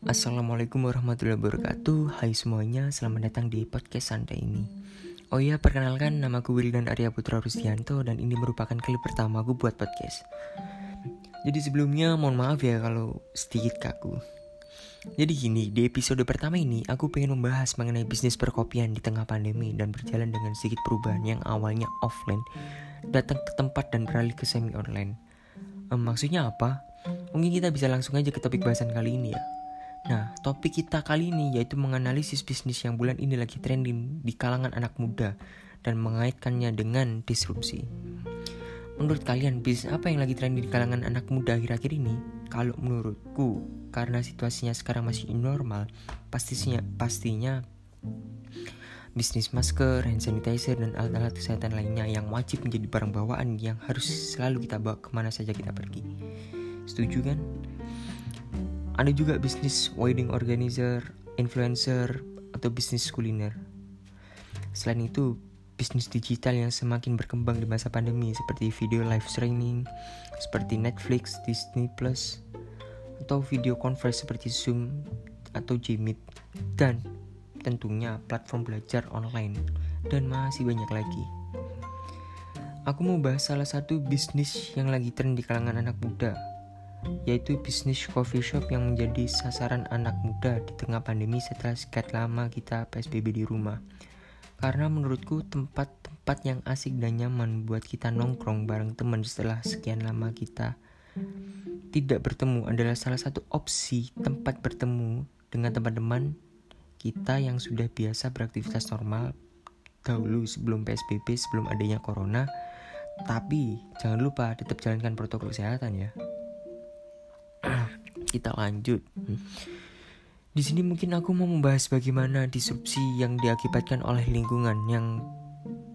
Assalamualaikum warahmatullahi wabarakatuh. Hai semuanya, selamat datang di podcast santai ini. Oh iya, perkenalkan nama namaku Wildan Arya Putra Rustianto Dan ini merupakan kali pertama aku buat podcast. Jadi sebelumnya mohon maaf ya kalau sedikit kaku. Jadi gini, di episode pertama ini aku pengen membahas mengenai bisnis perkopian di tengah pandemi Dan berjalan dengan sedikit perubahan yang awalnya offline Datang ke tempat dan beralih ke semi online um, Maksudnya apa? Mungkin kita bisa langsung aja ke topik bahasan kali ini ya Nah, topik kita kali ini yaitu menganalisis bisnis yang bulan ini lagi trending di kalangan anak muda dan mengaitkannya dengan disrupsi. Menurut kalian, bisnis apa yang lagi trending di kalangan anak muda akhir-akhir ini? Kalau menurutku, karena situasinya sekarang masih normal, pastinya pastinya bisnis masker, hand sanitizer, dan alat-alat kesehatan lainnya yang wajib menjadi barang bawaan yang harus selalu kita bawa ke mana saja kita pergi. Setuju kan? Ada juga bisnis wedding organizer, influencer, atau bisnis kuliner. Selain itu, bisnis digital yang semakin berkembang di masa pandemi seperti video live streaming, seperti Netflix, Disney Plus, atau video conference seperti Zoom atau Jmeet, dan tentunya platform belajar online, dan masih banyak lagi. Aku mau bahas salah satu bisnis yang lagi tren di kalangan anak muda, yaitu bisnis coffee shop yang menjadi sasaran anak muda di tengah pandemi setelah sekian lama kita PSBB di rumah. Karena menurutku tempat-tempat yang asik dan nyaman buat kita nongkrong bareng teman setelah sekian lama kita tidak bertemu adalah salah satu opsi tempat bertemu dengan teman-teman kita yang sudah biasa beraktivitas normal dahulu sebelum PSBB, sebelum adanya corona. Tapi jangan lupa tetap jalankan protokol kesehatan ya kita lanjut. Di sini mungkin aku mau membahas bagaimana disrupsi yang diakibatkan oleh lingkungan yang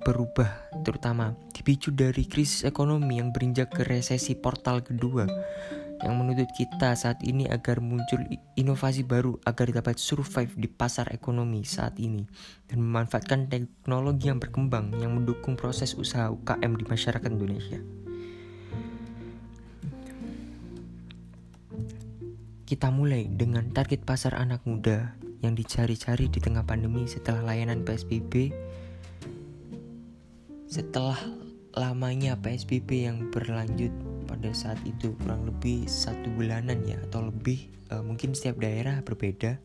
berubah terutama dipicu dari krisis ekonomi yang berinjak ke resesi portal kedua yang menuntut kita saat ini agar muncul inovasi baru agar dapat survive di pasar ekonomi saat ini dan memanfaatkan teknologi yang berkembang yang mendukung proses usaha UKM di masyarakat Indonesia. Kita mulai dengan target pasar anak muda yang dicari-cari di tengah pandemi setelah layanan PSBB. Setelah lamanya PSBB yang berlanjut pada saat itu kurang lebih satu bulanan ya atau lebih uh, mungkin setiap daerah berbeda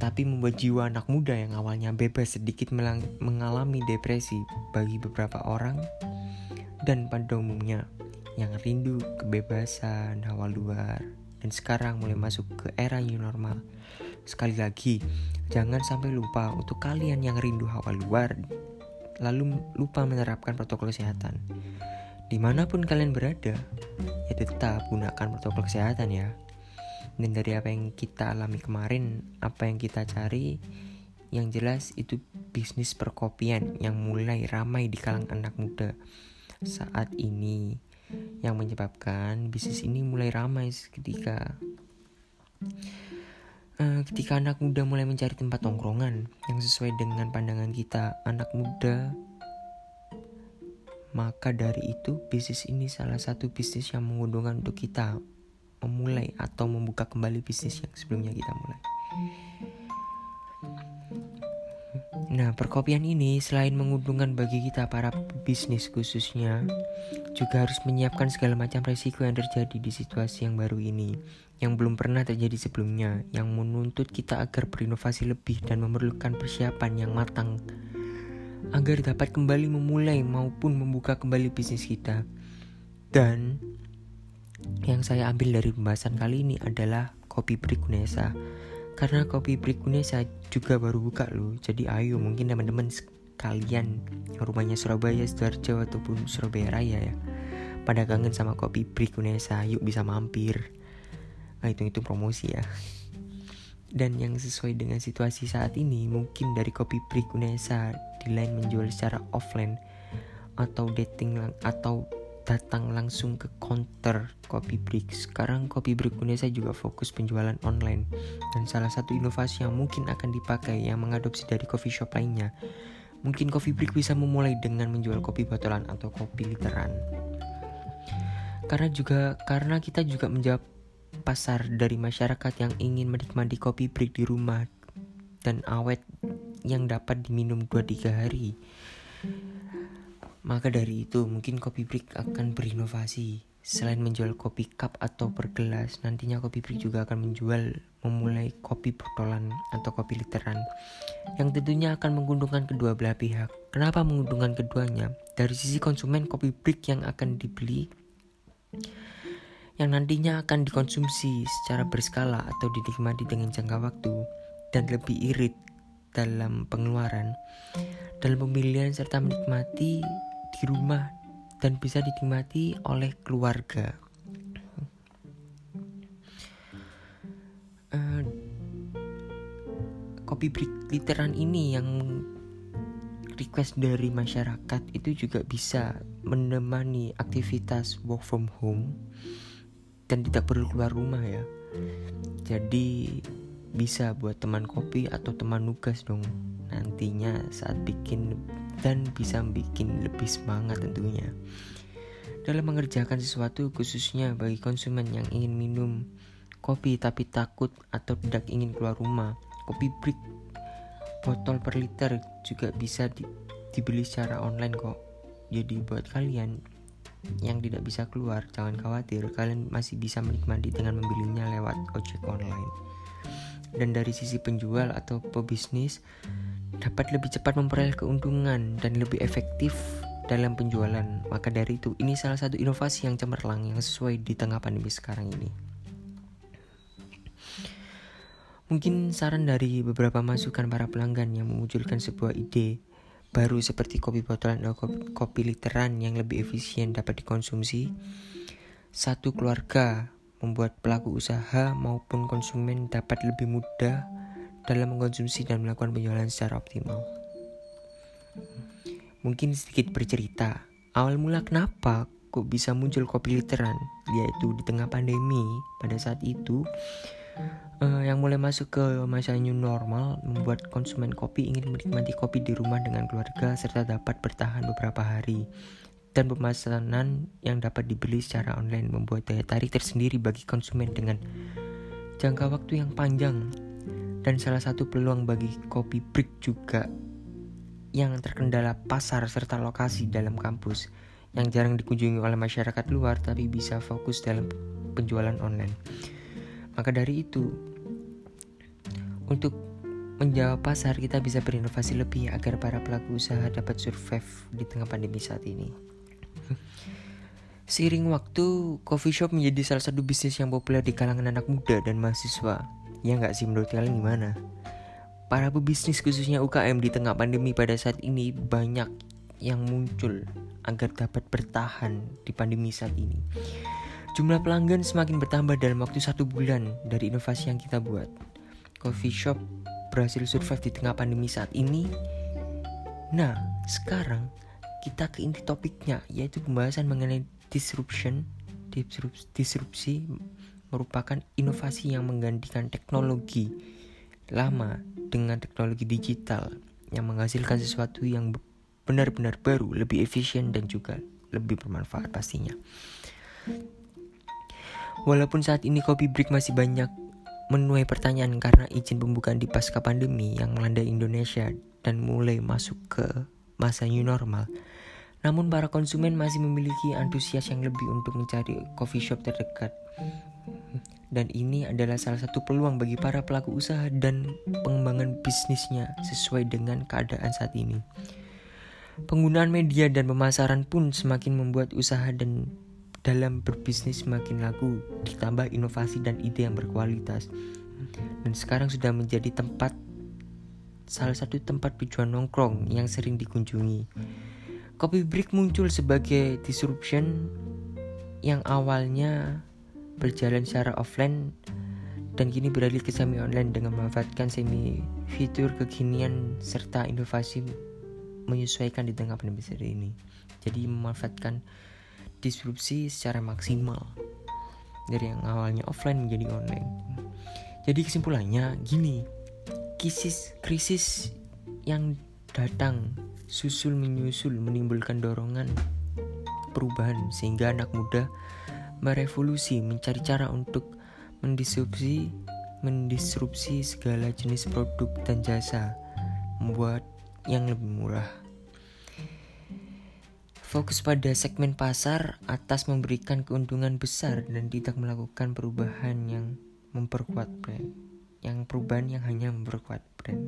tapi membuat jiwa anak muda yang awalnya bebas sedikit mengalami depresi bagi beberapa orang dan pada umumnya yang rindu kebebasan hawa luar dan sekarang mulai masuk ke era new normal. Sekali lagi, jangan sampai lupa untuk kalian yang rindu hawa luar, lalu lupa menerapkan protokol kesehatan. Di mana pun kalian berada, ya tetap gunakan protokol kesehatan ya. Dan dari apa yang kita alami kemarin, apa yang kita cari, yang jelas itu bisnis perkopian yang mulai ramai di kalangan anak muda saat ini yang menyebabkan bisnis ini mulai ramai ketika uh, ketika anak muda mulai mencari tempat tongkrongan yang sesuai dengan pandangan kita anak muda maka dari itu bisnis ini salah satu bisnis yang menguntungkan untuk kita memulai atau membuka kembali bisnis yang sebelumnya kita mulai. Nah, perkopian ini selain menguntungkan bagi kita para bisnis khususnya, juga harus menyiapkan segala macam resiko yang terjadi di situasi yang baru ini, yang belum pernah terjadi sebelumnya, yang menuntut kita agar berinovasi lebih dan memerlukan persiapan yang matang agar dapat kembali memulai maupun membuka kembali bisnis kita. Dan yang saya ambil dari pembahasan kali ini adalah kopi Break karena kopi Brikunesa juga baru buka loh jadi ayo mungkin teman-teman kalian yang rumahnya Surabaya, Sidoarjo ataupun Surabaya Raya ya pada kangen sama kopi Brikunesa yuk bisa mampir nah itu itu promosi ya dan yang sesuai dengan situasi saat ini mungkin dari kopi Brikunesa di lain menjual secara offline atau dating atau datang langsung ke counter Kopi Brick. Sekarang Kopi Brick Indonesia juga fokus penjualan online. Dan salah satu inovasi yang mungkin akan dipakai yang mengadopsi dari coffee shop lainnya. Mungkin Coffee Brick bisa memulai dengan menjual kopi botolan atau kopi literan. Karena juga karena kita juga menjawab pasar dari masyarakat yang ingin menikmati kopi break di rumah dan awet yang dapat diminum 2-3 hari. Maka dari itu mungkin kopi break akan berinovasi. Selain menjual kopi cup atau per gelas, nantinya kopi break juga akan menjual memulai kopi botolan atau kopi literan yang tentunya akan menguntungkan kedua belah pihak. Kenapa menguntungkan keduanya? Dari sisi konsumen kopi break yang akan dibeli yang nantinya akan dikonsumsi secara berskala atau dinikmati dengan jangka waktu dan lebih irit dalam pengeluaran, dalam pemilihan serta menikmati di rumah dan bisa dinikmati oleh keluarga. Uh, kopi break literan ini yang request dari masyarakat itu juga bisa menemani aktivitas work from home dan tidak perlu keluar rumah ya jadi bisa buat teman kopi atau teman nugas dong nantinya saat bikin dan bisa bikin lebih semangat tentunya dalam mengerjakan sesuatu khususnya bagi konsumen yang ingin minum kopi tapi takut atau tidak ingin keluar rumah kopi break botol per liter juga bisa di, dibeli secara online kok jadi buat kalian yang tidak bisa keluar, jangan khawatir, kalian masih bisa menikmati dengan membelinya lewat ojek online. Dan dari sisi penjual atau pebisnis, dapat lebih cepat memperoleh keuntungan dan lebih efektif dalam penjualan. Maka dari itu, ini salah satu inovasi yang cemerlang yang sesuai di tengah pandemi sekarang ini. Mungkin saran dari beberapa masukan para pelanggan yang memunculkan sebuah ide baru seperti kopi botolan atau kopi, kopi literan yang lebih efisien dapat dikonsumsi. Satu keluarga membuat pelaku usaha maupun konsumen dapat lebih mudah dalam mengkonsumsi dan melakukan penjualan secara optimal. Mungkin sedikit bercerita, awal mula kenapa kok bisa muncul kopi literan, yaitu di tengah pandemi pada saat itu uh, yang mulai masuk ke masa new normal membuat konsumen kopi ingin menikmati kopi di rumah dengan keluarga serta dapat bertahan beberapa hari. Dan pemesanan yang dapat dibeli secara online membuat daya tarik tersendiri bagi konsumen dengan jangka waktu yang panjang. Dan salah satu peluang bagi kopi break juga yang terkendala pasar serta lokasi dalam kampus yang jarang dikunjungi oleh masyarakat luar tapi bisa fokus dalam penjualan online. Maka dari itu, untuk menjawab pasar kita bisa berinovasi lebih agar para pelaku usaha dapat survive di tengah pandemi saat ini. Seiring waktu, coffee shop menjadi salah satu bisnis yang populer di kalangan anak muda dan mahasiswa. Ya nggak sih menurut kalian gimana? Para pebisnis khususnya UKM di tengah pandemi pada saat ini banyak yang muncul agar dapat bertahan di pandemi saat ini. Jumlah pelanggan semakin bertambah dalam waktu satu bulan dari inovasi yang kita buat. Coffee shop berhasil survive di tengah pandemi saat ini. Nah, sekarang kita ke inti topiknya, yaitu pembahasan mengenai disruption. Disrupsi, disrupsi merupakan inovasi yang menggantikan teknologi lama dengan teknologi digital yang menghasilkan sesuatu yang benar-benar baru, lebih efisien dan juga lebih bermanfaat pastinya. Walaupun saat ini kopi break masih banyak menuai pertanyaan karena izin pembukaan di pasca pandemi yang melanda Indonesia dan mulai masuk ke masa new normal. Namun para konsumen masih memiliki antusias yang lebih untuk mencari coffee shop terdekat. Dan ini adalah salah satu peluang bagi para pelaku usaha dan pengembangan bisnisnya sesuai dengan keadaan saat ini. Penggunaan media dan pemasaran pun semakin membuat usaha dan dalam berbisnis semakin laku, ditambah inovasi dan ide yang berkualitas. Dan sekarang sudah menjadi tempat salah satu tempat tujuan nongkrong yang sering dikunjungi. Kopi Break muncul sebagai disruption yang awalnya berjalan secara offline dan kini beralih ke semi online dengan memanfaatkan semi fitur kekinian serta inovasi menyesuaikan di tengah pandemi ini. Jadi memanfaatkan disrupsi secara maksimal dari yang awalnya offline menjadi online. Jadi kesimpulannya gini, krisis krisis yang datang susul menyusul menimbulkan dorongan perubahan sehingga anak muda merevolusi mencari cara untuk mendisrupsi mendisrupsi segala jenis produk dan jasa, membuat yang lebih murah. Fokus pada segmen pasar atas memberikan keuntungan besar dan tidak melakukan perubahan yang memperkuat brand. Yang perubahan yang hanya memperkuat brand.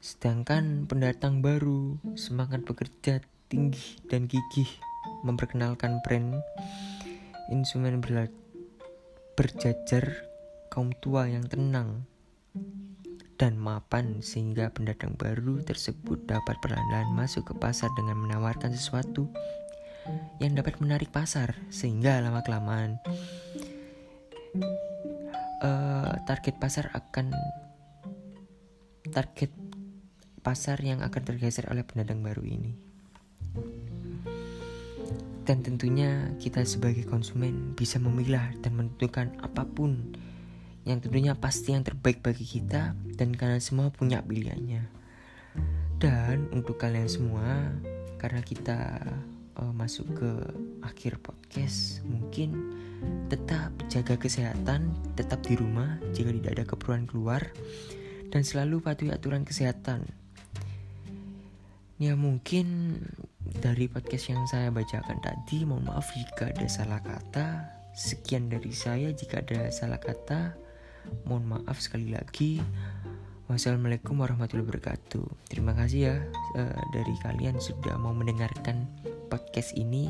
Sedangkan pendatang baru semangat bekerja tinggi dan gigih memperkenalkan brand instrumen berjajar kaum tua yang tenang dan mapan sehingga pendatang baru tersebut dapat perlahan-lahan masuk ke pasar dengan menawarkan sesuatu yang dapat menarik pasar sehingga lama kelamaan uh, target pasar akan target pasar yang akan tergeser oleh pendatang baru ini dan tentunya kita sebagai konsumen bisa memilah dan menentukan apa pun yang tentunya pasti yang terbaik bagi kita dan kalian semua punya pilihannya. Dan untuk kalian semua, karena kita uh, masuk ke akhir podcast, mungkin tetap jaga kesehatan, tetap di rumah jika tidak ada keperluan keluar, dan selalu patuhi aturan kesehatan. Ya mungkin dari podcast yang saya bacakan tadi, mohon maaf jika ada salah kata. Sekian dari saya, jika ada salah kata, mohon maaf sekali lagi. Wassalamualaikum warahmatullahi wabarakatuh. Terima kasih ya uh, dari kalian sudah mau mendengarkan podcast ini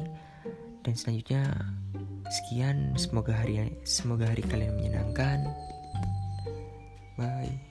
dan selanjutnya sekian semoga hari semoga hari kalian menyenangkan. Bye.